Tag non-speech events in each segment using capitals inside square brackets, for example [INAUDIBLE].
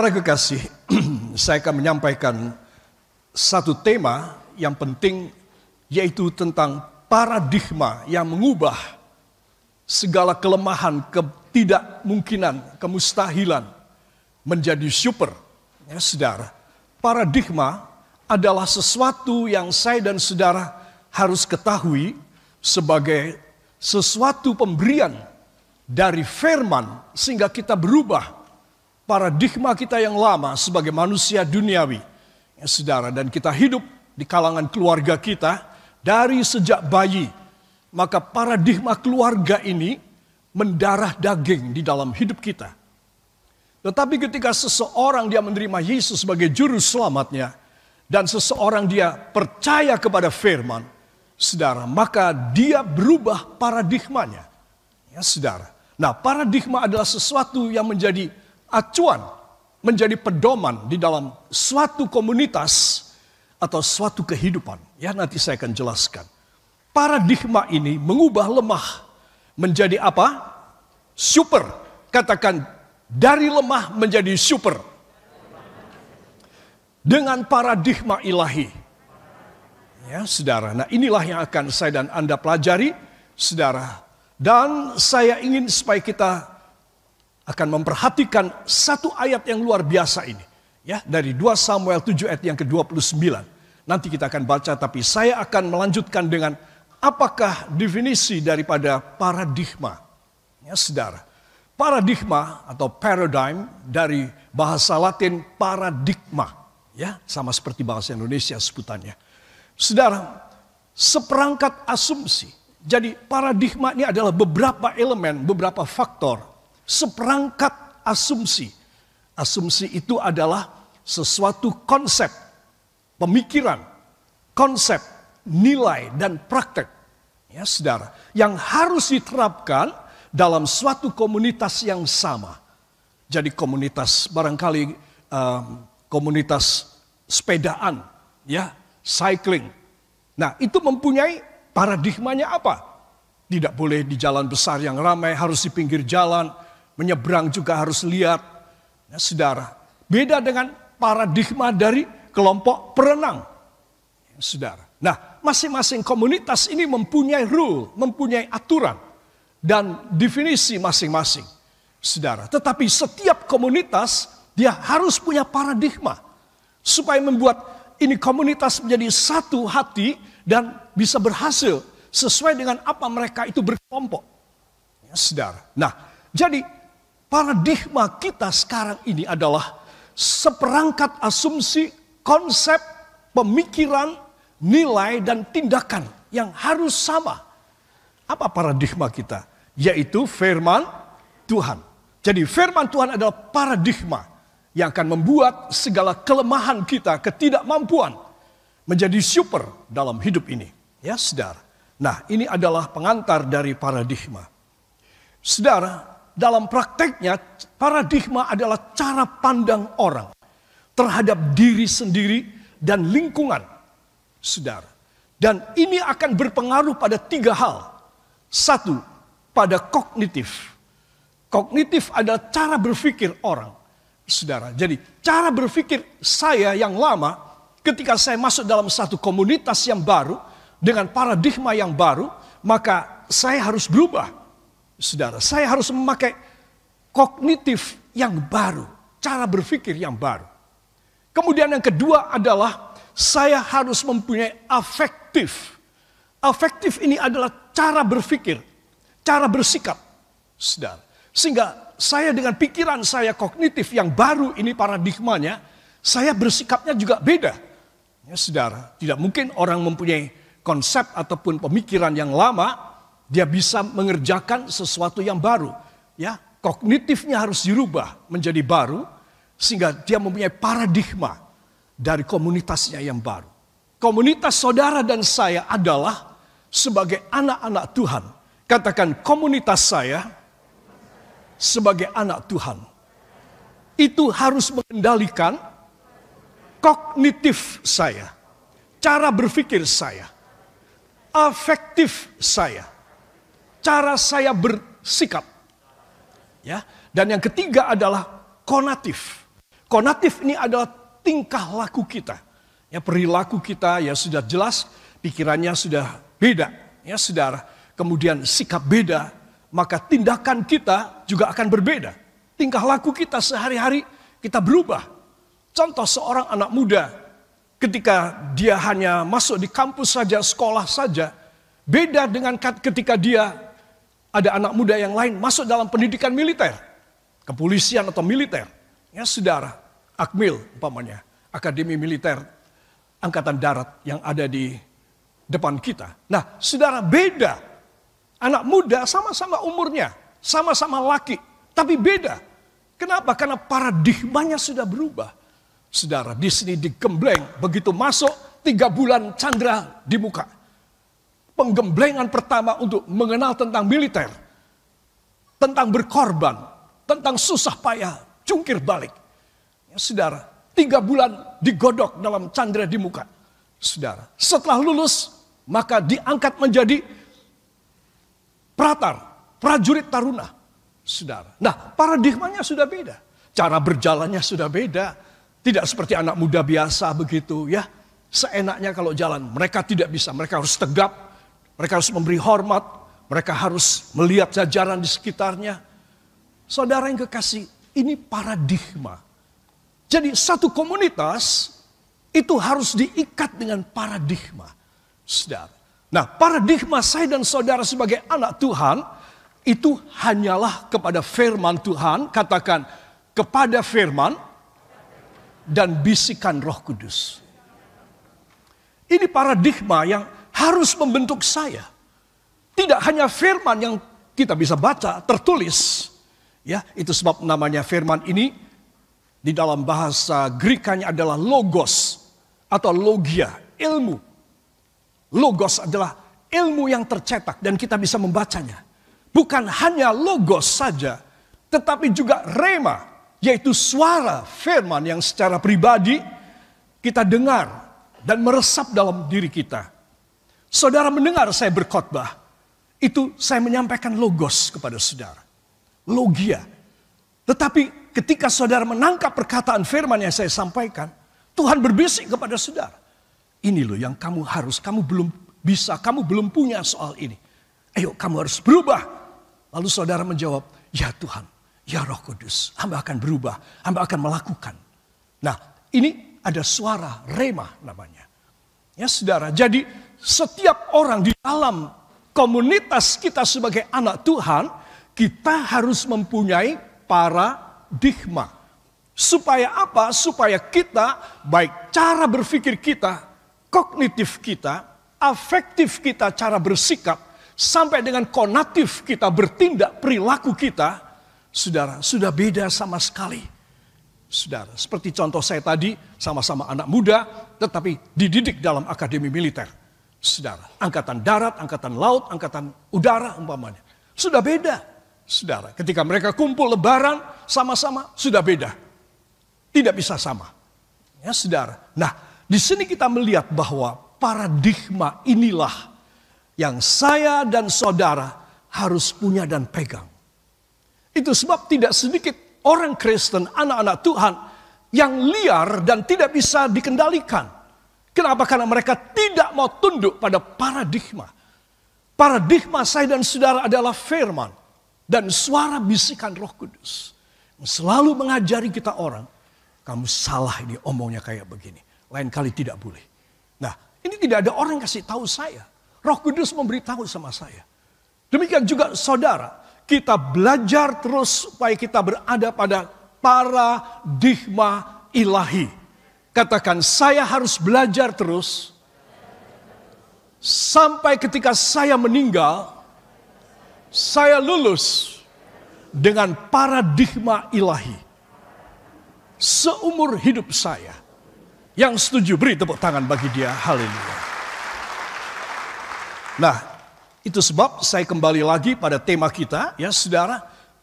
Para kekasih, [CLEARS THROAT] saya akan menyampaikan satu tema yang penting yaitu tentang paradigma yang mengubah segala kelemahan, ketidakmungkinan, kemustahilan menjadi super. Ya, saudara, paradigma adalah sesuatu yang saya dan saudara harus ketahui sebagai sesuatu pemberian dari firman sehingga kita berubah paradigma kita yang lama sebagai manusia duniawi. Ya, saudara, dan kita hidup di kalangan keluarga kita dari sejak bayi. Maka paradigma keluarga ini mendarah daging di dalam hidup kita. Tetapi ketika seseorang dia menerima Yesus sebagai juru selamatnya, dan seseorang dia percaya kepada firman, saudara, maka dia berubah paradigmanya. Ya, saudara. Nah, paradigma adalah sesuatu yang menjadi acuan, menjadi pedoman di dalam suatu komunitas atau suatu kehidupan. Ya nanti saya akan jelaskan. Paradigma ini mengubah lemah menjadi apa? Super. Katakan dari lemah menjadi super. Dengan paradigma ilahi. Ya, saudara. Nah, inilah yang akan saya dan Anda pelajari, saudara. Dan saya ingin supaya kita akan memperhatikan satu ayat yang luar biasa ini. Ya, dari 2 Samuel 7 ayat yang ke-29. Nanti kita akan baca tapi saya akan melanjutkan dengan apakah definisi daripada paradigma. Ya, Saudara. Paradigma atau paradigm dari bahasa Latin paradigma, ya, sama seperti bahasa Indonesia sebutannya. Saudara, seperangkat asumsi. Jadi paradigma ini adalah beberapa elemen, beberapa faktor seperangkat asumsi. Asumsi itu adalah sesuatu konsep, pemikiran, konsep, nilai, dan praktek. Ya, saudara, yang harus diterapkan dalam suatu komunitas yang sama. Jadi komunitas barangkali um, komunitas sepedaan, ya, cycling. Nah, itu mempunyai paradigmanya apa? Tidak boleh di jalan besar yang ramai, harus di pinggir jalan, menyeberang juga harus lihat. Ya, saudara, beda dengan paradigma dari kelompok perenang. Ya, saudara. Nah, masing-masing komunitas ini mempunyai rule, mempunyai aturan dan definisi masing-masing. Saudara, tetapi setiap komunitas dia harus punya paradigma supaya membuat ini komunitas menjadi satu hati dan bisa berhasil sesuai dengan apa mereka itu berkelompok. Ya, saudara. Nah, jadi paradigma kita sekarang ini adalah seperangkat asumsi, konsep, pemikiran, nilai, dan tindakan yang harus sama. Apa paradigma kita? Yaitu firman Tuhan. Jadi firman Tuhan adalah paradigma yang akan membuat segala kelemahan kita, ketidakmampuan menjadi super dalam hidup ini. Ya, saudara. Nah, ini adalah pengantar dari paradigma. Saudara, dalam prakteknya paradigma adalah cara pandang orang terhadap diri sendiri dan lingkungan. Saudara. Dan ini akan berpengaruh pada tiga hal. Satu, pada kognitif. Kognitif adalah cara berpikir orang. Saudara, jadi cara berpikir saya yang lama ketika saya masuk dalam satu komunitas yang baru dengan paradigma yang baru, maka saya harus berubah saudara, saya harus memakai kognitif yang baru, cara berpikir yang baru. Kemudian yang kedua adalah saya harus mempunyai afektif. Afektif ini adalah cara berpikir, cara bersikap, saudara. Sehingga saya dengan pikiran saya kognitif yang baru ini paradigmanya, saya bersikapnya juga beda. Ya saudara, tidak mungkin orang mempunyai konsep ataupun pemikiran yang lama, dia bisa mengerjakan sesuatu yang baru. Ya, kognitifnya harus dirubah menjadi baru sehingga dia mempunyai paradigma dari komunitasnya yang baru. Komunitas saudara dan saya adalah sebagai anak-anak Tuhan. Katakan komunitas saya sebagai anak Tuhan. Itu harus mengendalikan kognitif saya, cara berpikir saya, afektif saya cara saya bersikap. Ya. Dan yang ketiga adalah konatif. Konatif ini adalah tingkah laku kita. Ya perilaku kita ya sudah jelas, pikirannya sudah beda. Ya saudara, kemudian sikap beda, maka tindakan kita juga akan berbeda. Tingkah laku kita sehari-hari kita berubah. Contoh seorang anak muda ketika dia hanya masuk di kampus saja, sekolah saja, beda dengan ketika dia ada anak muda yang lain masuk dalam pendidikan militer, kepolisian atau militer. Ya saudara, Akmil umpamanya, Akademi Militer Angkatan Darat yang ada di depan kita. Nah, saudara beda. Anak muda sama-sama umurnya, sama-sama laki, tapi beda. Kenapa? Karena paradigmanya sudah berubah. Saudara, di sini digembleng, begitu masuk tiga bulan chandra di muka. Penggemblengan pertama untuk mengenal tentang militer, tentang berkorban, tentang susah payah, jungkir balik. Ya, saudara, tiga bulan digodok dalam candra di muka. Saudara, setelah lulus, maka diangkat menjadi pratar, prajurit taruna. Saudara, nah paradigmanya sudah beda. Cara berjalannya sudah beda. Tidak seperti anak muda biasa begitu ya. Seenaknya kalau jalan, mereka tidak bisa, mereka harus tegap, mereka harus memberi hormat, mereka harus melihat jajaran di sekitarnya. Saudara yang kekasih, ini paradigma. Jadi satu komunitas itu harus diikat dengan paradigma. Saudara. Nah paradigma saya dan saudara sebagai anak Tuhan itu hanyalah kepada firman Tuhan. Katakan kepada firman dan bisikan roh kudus. Ini paradigma yang harus membentuk saya. Tidak hanya firman yang kita bisa baca, tertulis. Ya, itu sebab namanya firman ini di dalam bahasa Grekanya adalah logos atau logia, ilmu. Logos adalah ilmu yang tercetak dan kita bisa membacanya. Bukan hanya logos saja, tetapi juga rema, yaitu suara firman yang secara pribadi kita dengar dan meresap dalam diri kita. Saudara mendengar saya berkhotbah, itu saya menyampaikan logos kepada saudara logia. Tetapi ketika saudara menangkap perkataan firman yang saya sampaikan, Tuhan berbisik kepada saudara. Ini loh yang kamu harus, kamu belum bisa, kamu belum punya soal ini. Ayo kamu harus berubah. Lalu saudara menjawab, ya Tuhan, ya roh kudus, hamba akan berubah, hamba akan melakukan. Nah ini ada suara rema namanya. Ya saudara, jadi setiap orang di dalam komunitas kita sebagai anak Tuhan, kita harus mempunyai paradigma. Supaya apa? Supaya kita, baik cara berpikir kita, kognitif kita, afektif kita, cara bersikap, sampai dengan konatif kita bertindak, perilaku kita, saudara, sudah beda sama sekali. Saudara, seperti contoh saya tadi, sama-sama anak muda, tetapi dididik dalam akademi militer. Saudara, angkatan darat, angkatan laut, angkatan udara umpamanya. Sudah beda. Saudara, ketika mereka kumpul lebaran sama-sama sudah beda. Tidak bisa sama. Ya, saudara. Nah, di sini kita melihat bahwa paradigma inilah yang saya dan saudara harus punya dan pegang. Itu sebab tidak sedikit orang Kristen, anak-anak Tuhan yang liar dan tidak bisa dikendalikan. Kenapa? Karena mereka tidak mau tunduk pada paradigma. Paradigma saya dan saudara adalah firman dan suara bisikan Roh Kudus selalu mengajari kita orang, kamu salah ini omongnya kayak begini. Lain kali tidak boleh. Nah, ini tidak ada orang yang kasih tahu saya. Roh Kudus memberitahu sama saya. Demikian juga saudara, kita belajar terus supaya kita berada pada paradigma ilahi. Katakan, saya harus belajar terus sampai ketika saya meninggal, saya lulus dengan paradigma ilahi. Seumur hidup saya. Yang setuju beri tepuk tangan bagi dia. Haleluya. Nah, itu sebab saya kembali lagi pada tema kita ya saudara.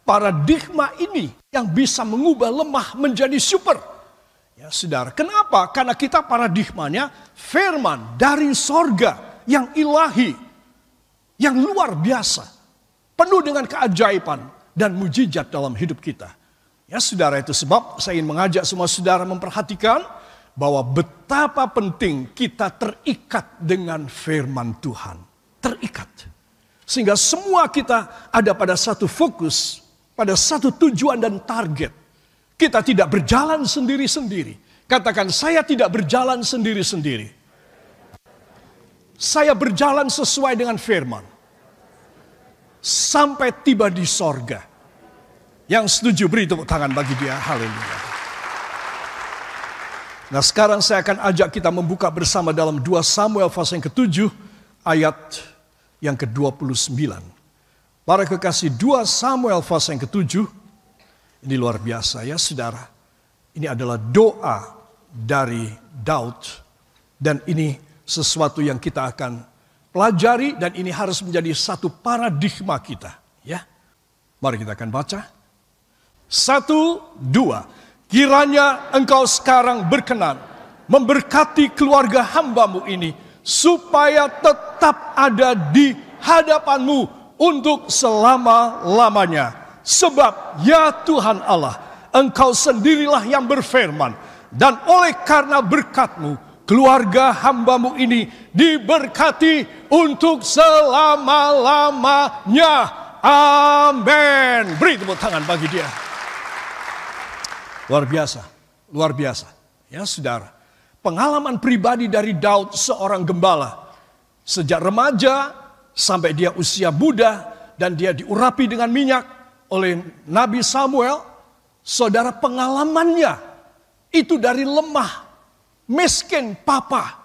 Paradigma ini yang bisa mengubah lemah menjadi super. Ya saudara, kenapa? Karena kita paradigmanya firman dari sorga yang ilahi. Yang luar biasa penuh dengan keajaiban dan mujizat dalam hidup kita. Ya saudara itu sebab saya ingin mengajak semua saudara memperhatikan bahwa betapa penting kita terikat dengan firman Tuhan. Terikat. Sehingga semua kita ada pada satu fokus, pada satu tujuan dan target. Kita tidak berjalan sendiri-sendiri. Katakan saya tidak berjalan sendiri-sendiri. Saya berjalan sesuai dengan firman. Sampai tiba di sorga. Yang setuju beri tepuk tangan bagi dia. Haleluya. Nah sekarang saya akan ajak kita membuka bersama dalam 2 Samuel pasal yang ke-7 ayat yang ke-29. Para kekasih 2 Samuel pasal yang ke-7 ini luar biasa ya saudara. Ini adalah doa dari Daud dan ini sesuatu yang kita akan pelajari dan ini harus menjadi satu paradigma kita ya. Mari kita akan baca. Satu, dua. Kiranya engkau sekarang berkenan memberkati keluarga hambamu ini supaya tetap ada di hadapanmu untuk selama-lamanya. Sebab ya Tuhan Allah, engkau sendirilah yang berfirman. Dan oleh karena berkatmu, keluarga hambamu ini diberkati untuk selama-lamanya. Amin. Beri tepuk tangan bagi dia. Luar biasa, luar biasa. Ya saudara, pengalaman pribadi dari Daud seorang gembala. Sejak remaja sampai dia usia muda dan dia diurapi dengan minyak oleh Nabi Samuel. Saudara pengalamannya itu dari lemah, miskin, papa,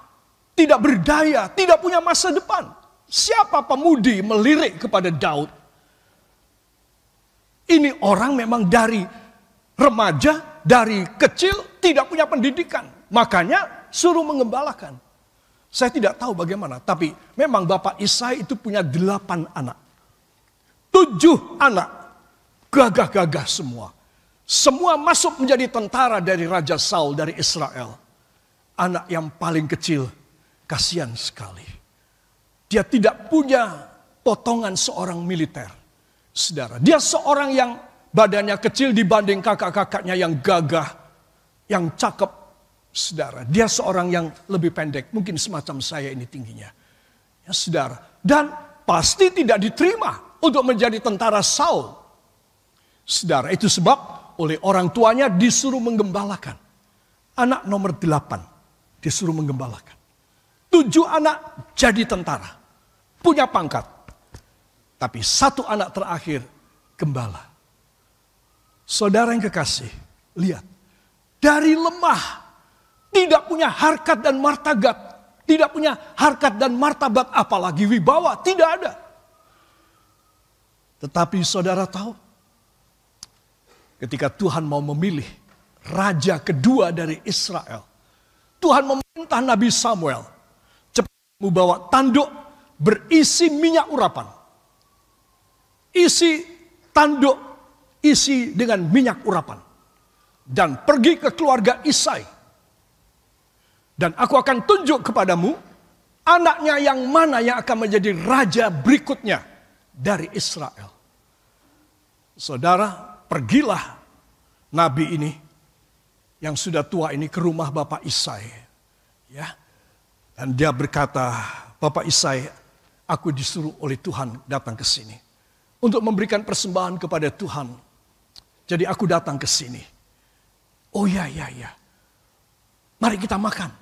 tidak berdaya, tidak punya masa depan. Siapa pemudi melirik kepada Daud? Ini orang memang dari remaja dari kecil tidak punya pendidikan. Makanya suruh mengembalakan. Saya tidak tahu bagaimana, tapi memang Bapak Isai itu punya delapan anak. Tujuh anak, gagah-gagah semua. Semua masuk menjadi tentara dari Raja Saul dari Israel. Anak yang paling kecil, kasihan sekali. Dia tidak punya potongan seorang militer. Saudara, dia seorang yang badannya kecil dibanding kakak-kakaknya yang gagah, yang cakep, saudara. Dia seorang yang lebih pendek, mungkin semacam saya ini tingginya. Ya, saudara. Dan pasti tidak diterima untuk menjadi tentara Saul. Saudara, itu sebab oleh orang tuanya disuruh menggembalakan. Anak nomor delapan disuruh menggembalakan. Tujuh anak jadi tentara. Punya pangkat. Tapi satu anak terakhir gembala. Saudara yang kekasih, lihat. Dari lemah, tidak punya harkat dan martabat, tidak punya harkat dan martabat apalagi wibawa, tidak ada. Tetapi saudara tahu, ketika Tuhan mau memilih raja kedua dari Israel, Tuhan memerintah Nabi Samuel cepat membawa tanduk berisi minyak urapan. Isi tanduk isi dengan minyak urapan. Dan pergi ke keluarga Isai. Dan aku akan tunjuk kepadamu anaknya yang mana yang akan menjadi raja berikutnya dari Israel. Saudara, pergilah nabi ini yang sudah tua ini ke rumah Bapak Isai. Ya. Dan dia berkata, Bapak Isai, aku disuruh oleh Tuhan datang ke sini untuk memberikan persembahan kepada Tuhan jadi aku datang ke sini. Oh ya, ya, ya. Mari kita makan.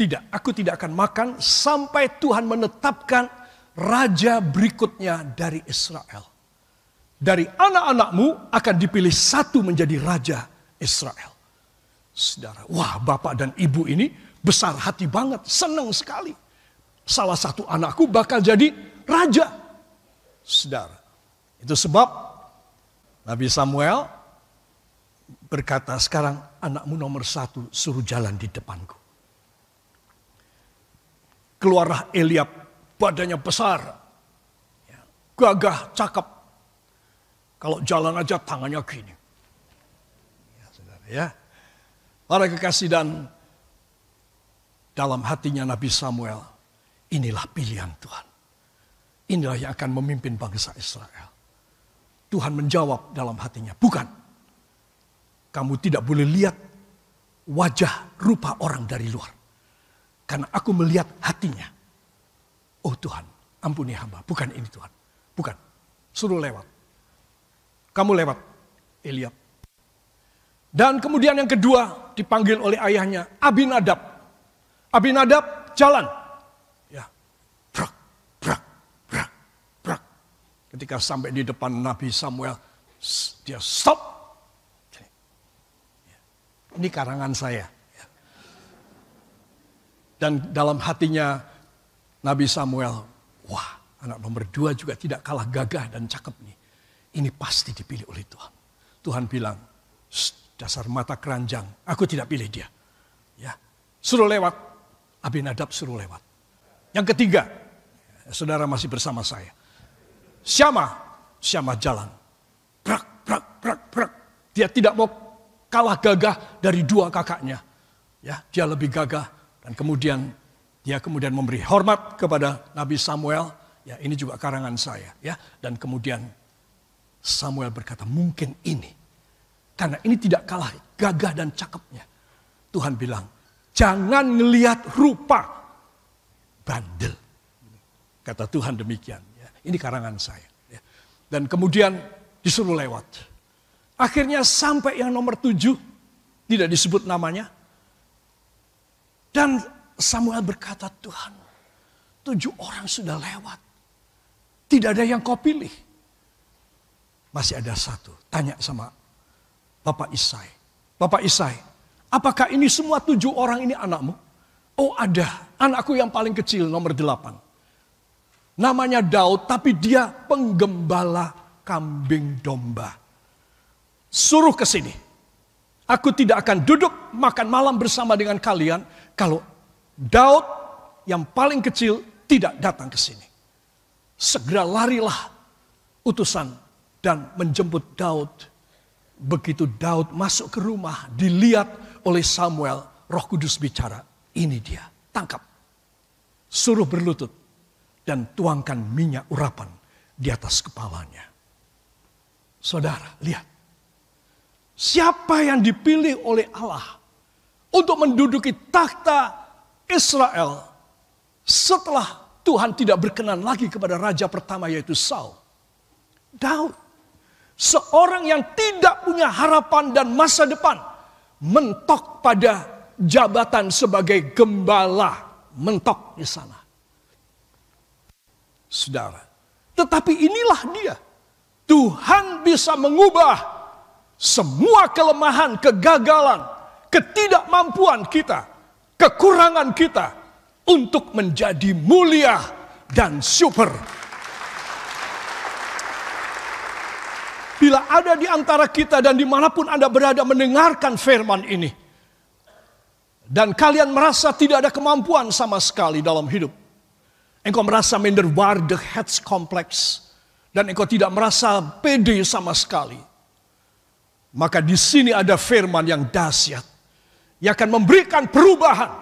Tidak, aku tidak akan makan sampai Tuhan menetapkan raja berikutnya dari Israel. Dari anak-anakmu akan dipilih satu menjadi raja Israel. Saudara, wah bapak dan ibu ini besar hati banget, senang sekali. Salah satu anakku bakal jadi raja. Saudara, itu sebab Nabi Samuel berkata, sekarang anakmu nomor satu suruh jalan di depanku. Keluarlah Eliab, badannya besar, ya, gagah, cakep. Kalau jalan aja tangannya gini. Ya, saudara, ya. Para kekasih dan dalam hatinya Nabi Samuel, inilah pilihan Tuhan. Inilah yang akan memimpin bangsa Israel. Tuhan menjawab dalam hatinya, bukan. kamu tidak boleh lihat wajah rupa orang dari luar. Karena aku melihat hatinya. Oh Tuhan, ampuni hamba. Bukan ini Tuhan. Bukan. Suruh lewat. Kamu lewat, Eliab. Dan kemudian yang kedua dipanggil oleh ayahnya, Abinadab. Abinadab jalan. Ya. Brak, brak, brak, brak. Ketika sampai di depan Nabi Samuel, dia stop. Ya. Ini karangan saya. Dan dalam hatinya Nabi Samuel, wah anak nomor dua juga tidak kalah gagah dan cakep nih. Ini pasti dipilih oleh Tuhan. Tuhan bilang, dasar mata keranjang, aku tidak pilih dia. Ya, suruh lewat, Abinadab suruh lewat. Yang ketiga, saudara masih bersama saya. Syama, Syama jalan. Brak, brak, brak, brak. Dia tidak mau kalah gagah dari dua kakaknya. Ya, dia lebih gagah dan kemudian dia kemudian memberi hormat kepada Nabi Samuel. Ya, ini juga karangan saya, ya. Dan kemudian Samuel berkata, "Mungkin ini karena ini tidak kalah gagah dan cakepnya. Tuhan bilang, jangan ngelihat rupa bandel. Kata Tuhan demikian. Ya. Ini karangan saya. Ya. Dan kemudian disuruh lewat. Akhirnya sampai yang nomor tujuh, tidak disebut namanya. Dan Samuel berkata, Tuhan, tujuh orang sudah lewat. Tidak ada yang kau pilih. Masih ada satu. Tanya sama Bapak Isai. Bapak Isai, apakah ini semua tujuh orang ini anakmu? Oh ada, anakku yang paling kecil nomor delapan. Namanya Daud, tapi dia penggembala kambing domba. Suruh ke sini. Aku tidak akan duduk makan malam bersama dengan kalian kalau Daud yang paling kecil tidak datang ke sini. Segera larilah utusan dan menjemput Daud Begitu Daud masuk ke rumah, dilihat oleh Samuel, Roh Kudus bicara, "Ini dia, tangkap." Suruh berlutut dan tuangkan minyak urapan di atas kepalanya. Saudara, lihat. Siapa yang dipilih oleh Allah untuk menduduki takhta Israel setelah Tuhan tidak berkenan lagi kepada raja pertama yaitu Saul? Daud. Seorang yang tidak punya harapan dan masa depan. Mentok pada jabatan sebagai gembala. Mentok di sana. Saudara. Tetapi inilah dia. Tuhan bisa mengubah semua kelemahan, kegagalan, ketidakmampuan kita, kekurangan kita untuk menjadi mulia dan super Bila ada di antara kita dan di mana pun Anda berada mendengarkan firman ini. Dan kalian merasa tidak ada kemampuan sama sekali dalam hidup. Engkau merasa the heads complex. Dan engkau tidak merasa pede sama sekali. Maka di sini ada firman yang dahsyat. Yang akan memberikan perubahan.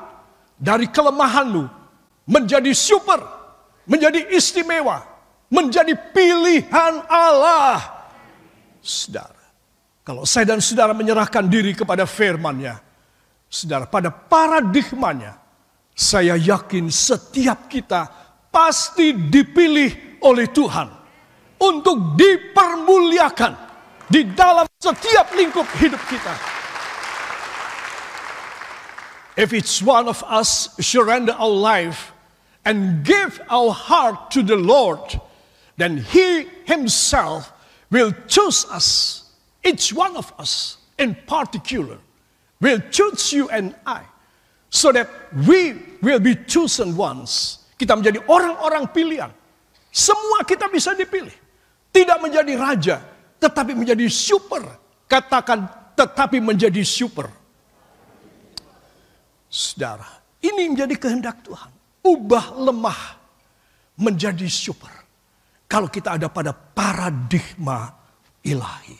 Dari kelemahanmu menjadi super. Menjadi istimewa. Menjadi pilihan Allah Saudara, kalau saya dan saudara menyerahkan diri kepada firman-Nya, saudara, pada paradigmanya, saya yakin setiap kita pasti dipilih oleh Tuhan untuk dipermuliakan di dalam setiap lingkup hidup kita. If it's one of us surrender our life and give our heart to the Lord, then He Himself will choose us, each one of us in particular, will choose you and I, so that we will be chosen ones. Kita menjadi orang-orang pilihan. Semua kita bisa dipilih. Tidak menjadi raja, tetapi menjadi super. Katakan tetapi menjadi super. Saudara, ini menjadi kehendak Tuhan. Ubah lemah menjadi super. Kalau kita ada pada paradigma ilahi.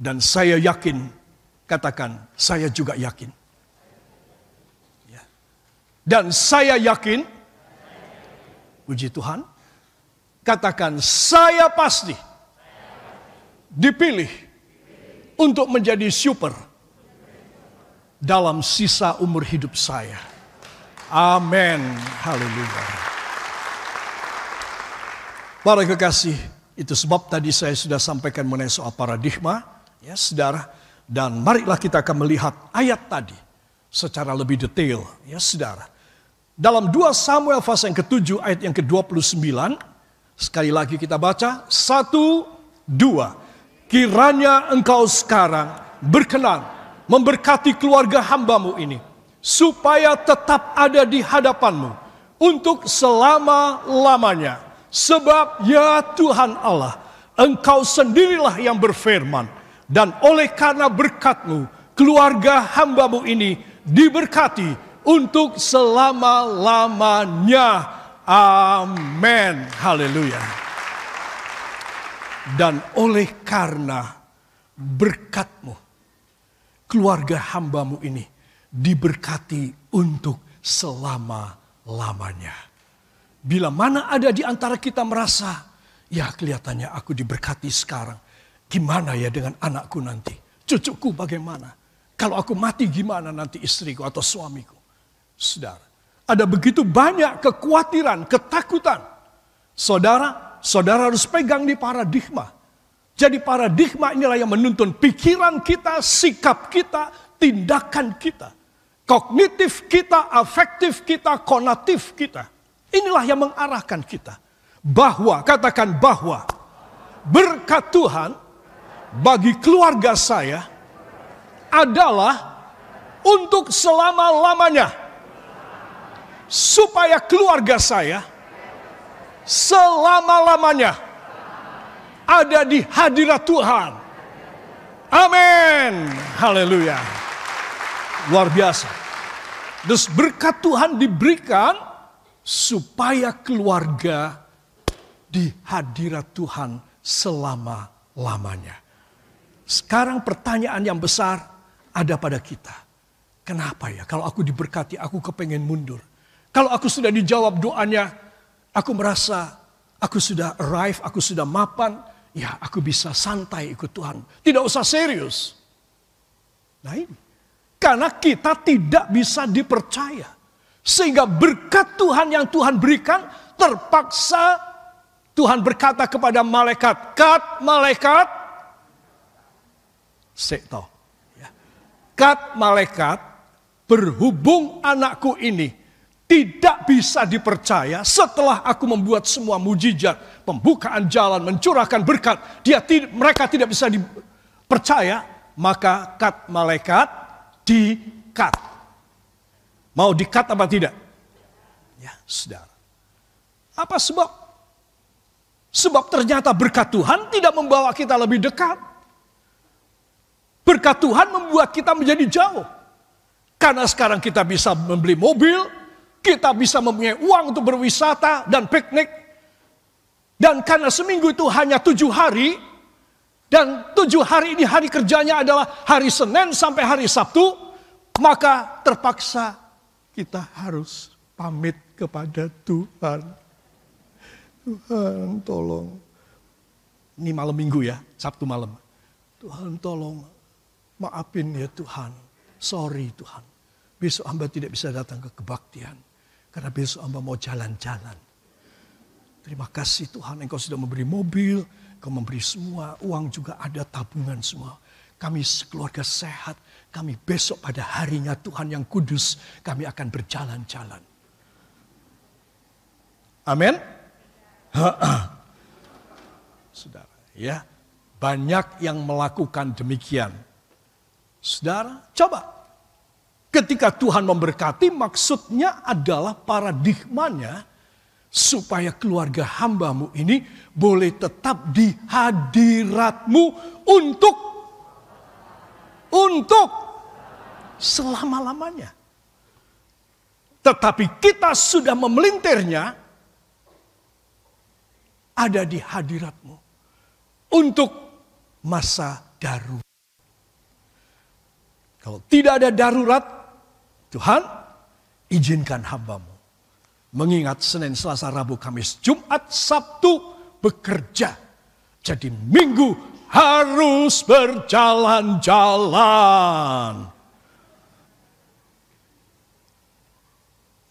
Dan saya yakin, katakan, saya juga yakin. Ya. Dan saya yakin, puji Tuhan, katakan, saya pasti dipilih untuk menjadi super dalam sisa umur hidup saya. Amin. Haleluya. Para kekasih, itu sebab tadi saya sudah sampaikan mengenai soal paradigma, ya saudara. Dan marilah kita akan melihat ayat tadi secara lebih detail, ya saudara. Dalam 2 Samuel pasal yang ke-7 ayat yang ke-29, sekali lagi kita baca, satu, dua. Kiranya engkau sekarang berkenan memberkati keluarga hambamu ini supaya tetap ada di hadapanmu untuk selama-lamanya. Sebab ya Tuhan Allah, Engkau sendirilah yang berfirman, dan oleh karena berkatmu, keluarga hambamu ini diberkati untuk selama-lamanya. Amin. Haleluya. Dan oleh karena berkatmu, keluarga hambamu ini diberkati untuk selama-lamanya. Bila mana ada di antara kita merasa, ya kelihatannya aku diberkati sekarang. Gimana ya dengan anakku nanti? Cucuku bagaimana? Kalau aku mati gimana nanti istriku atau suamiku? Saudara, ada begitu banyak kekhawatiran, ketakutan. Saudara, saudara harus pegang di paradigma. Jadi paradigma inilah yang menuntun pikiran kita, sikap kita, tindakan kita kognitif kita, afektif kita, konatif kita. Inilah yang mengarahkan kita. Bahwa, katakan bahwa berkat Tuhan bagi keluarga saya adalah untuk selama-lamanya. Supaya keluarga saya selama-lamanya ada di hadirat Tuhan. Amin. Haleluya. Luar biasa. Terus berkat Tuhan diberikan supaya keluarga di hadirat Tuhan selama-lamanya. Sekarang pertanyaan yang besar ada pada kita. Kenapa ya kalau aku diberkati aku kepengen mundur. Kalau aku sudah dijawab doanya, aku merasa aku sudah arrive, aku sudah mapan, ya aku bisa santai ikut Tuhan. Tidak usah serius. Nah ini. Karena kita tidak bisa dipercaya. Sehingga berkat Tuhan yang Tuhan berikan terpaksa Tuhan berkata kepada malaikat, kat malaikat, sekto. Ya. Kat malaikat, berhubung anakku ini tidak bisa dipercaya setelah aku membuat semua mujizat, pembukaan jalan, mencurahkan berkat, dia mereka tidak bisa dipercaya, maka kat malaikat di-cut. Mau di-cut apa tidak? Ya, saudara. Apa sebab? Sebab ternyata berkat Tuhan tidak membawa kita lebih dekat. Berkat Tuhan membuat kita menjadi jauh. Karena sekarang kita bisa membeli mobil, kita bisa mempunyai uang untuk berwisata dan piknik. Dan karena seminggu itu hanya tujuh hari, dan tujuh hari ini hari kerjanya adalah hari Senin sampai hari Sabtu. Maka terpaksa kita harus pamit kepada Tuhan. Tuhan tolong. Ini malam minggu ya, Sabtu malam. Tuhan tolong, maafin ya Tuhan. Sorry Tuhan. Besok hamba tidak bisa datang ke kebaktian. Karena besok hamba mau jalan-jalan. Terima kasih Tuhan engkau sudah memberi mobil, Kau memberi semua, uang juga ada, tabungan semua. Kami sekeluarga sehat, kami besok pada harinya Tuhan yang kudus, kami akan berjalan-jalan. Amin. [CLEARS THROAT] Saudara, ya. Banyak yang melakukan demikian. Saudara, coba. Ketika Tuhan memberkati, maksudnya adalah paradigmanya supaya keluarga hambamu ini boleh tetap di hadiratmu untuk untuk selama-lamanya. Tetapi kita sudah memelintirnya ada di hadiratmu untuk masa darurat. Kalau tidak ada darurat, Tuhan izinkan hambamu Mengingat Senin, Selasa, Rabu, Kamis, Jumat, Sabtu bekerja. Jadi minggu harus berjalan-jalan.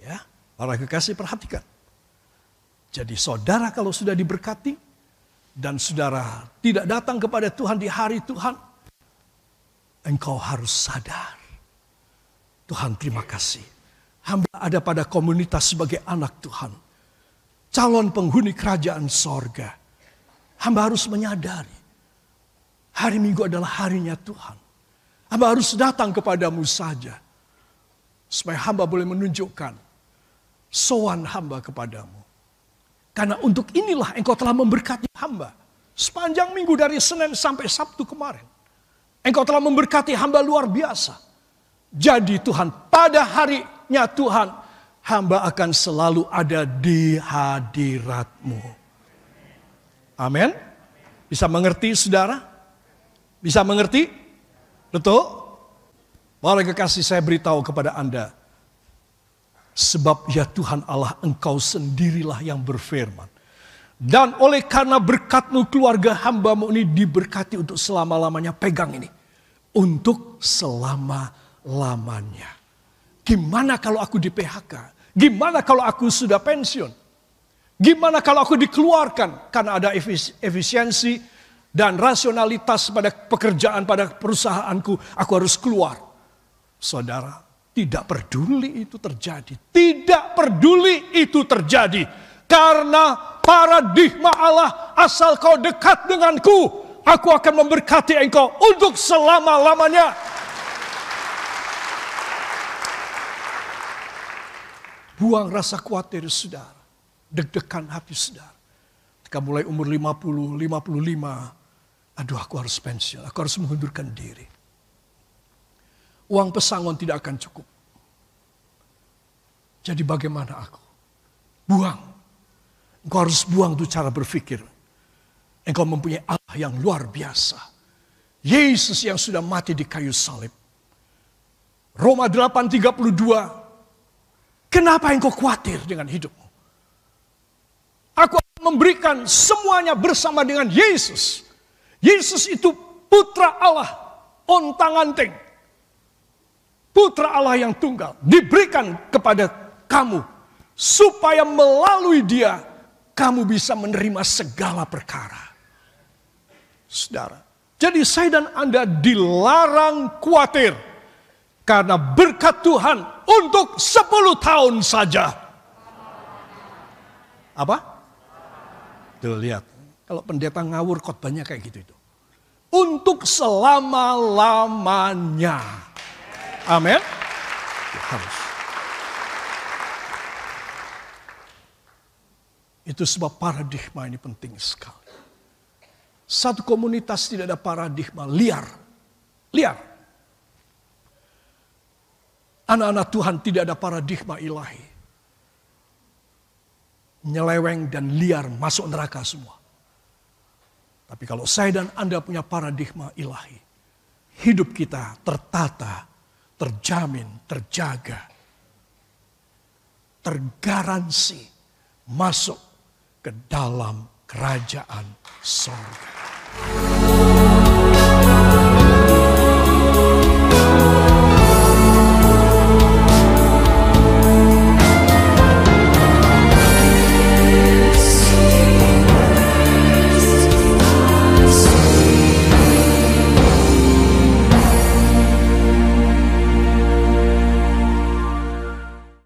Ya, para kekasih perhatikan. Jadi saudara kalau sudah diberkati dan saudara tidak datang kepada Tuhan di hari Tuhan, engkau harus sadar. Tuhan terima kasih. Hamba ada pada komunitas sebagai anak Tuhan. Calon penghuni kerajaan sorga. Hamba harus menyadari. Hari Minggu adalah harinya Tuhan. Hamba harus datang kepadamu saja. Supaya hamba boleh menunjukkan sowan hamba kepadamu. Karena untuk inilah engkau telah memberkati hamba. Sepanjang minggu dari Senin sampai Sabtu kemarin. Engkau telah memberkati hamba luar biasa. Jadi Tuhan pada harinya Tuhan hamba akan selalu ada di hadiratmu. Amin. Bisa mengerti saudara? Bisa mengerti? Betul? Mari kekasih saya beritahu kepada Anda. Sebab ya Tuhan Allah engkau sendirilah yang berfirman. Dan oleh karena berkatmu keluarga hambamu ini diberkati untuk selama-lamanya. Pegang ini. Untuk selama-lamanya. Gimana kalau aku di PHK? Gimana kalau aku sudah pensiun? Gimana kalau aku dikeluarkan karena ada efisiensi dan rasionalitas pada pekerjaan pada perusahaanku, aku harus keluar. Saudara, tidak peduli itu terjadi. Tidak peduli itu terjadi. Karena paradigma Allah asal kau dekat denganku, aku akan memberkati engkau untuk selama-lamanya. Buang rasa khawatir saudara, deg-degan hati saudara. Ketika mulai umur 50, 55, aduh aku harus pensiun, aku harus mengundurkan diri. Uang pesangon tidak akan cukup. Jadi bagaimana aku? Buang Engkau harus buang tuh cara berpikir. Engkau mempunyai Allah yang luar biasa. Yesus yang sudah mati di kayu salib. Roma 8:32. Kenapa engkau khawatir dengan hidupmu? Aku akan memberikan semuanya bersama dengan Yesus. Yesus itu putra Allah, ontang anting. Putra Allah yang tunggal diberikan kepada kamu supaya melalui dia kamu bisa menerima segala perkara. Saudara, jadi saya dan Anda dilarang khawatir karena berkat Tuhan untuk 10 tahun saja. Apa? Tuh lihat, kalau pendeta ngawur khotbahnya kayak gitu itu. Untuk selama-lamanya. Amin. Harus. Itu sebab paradigma ini penting sekali. Satu komunitas tidak ada paradigma, liar. Liar. Anak-anak Tuhan tidak ada paradigma ilahi. Nyeleweng dan liar masuk neraka semua. Tapi kalau saya dan Anda punya paradigma ilahi, hidup kita tertata, terjamin, terjaga, tergaransi masuk ke dalam kerajaan sorga.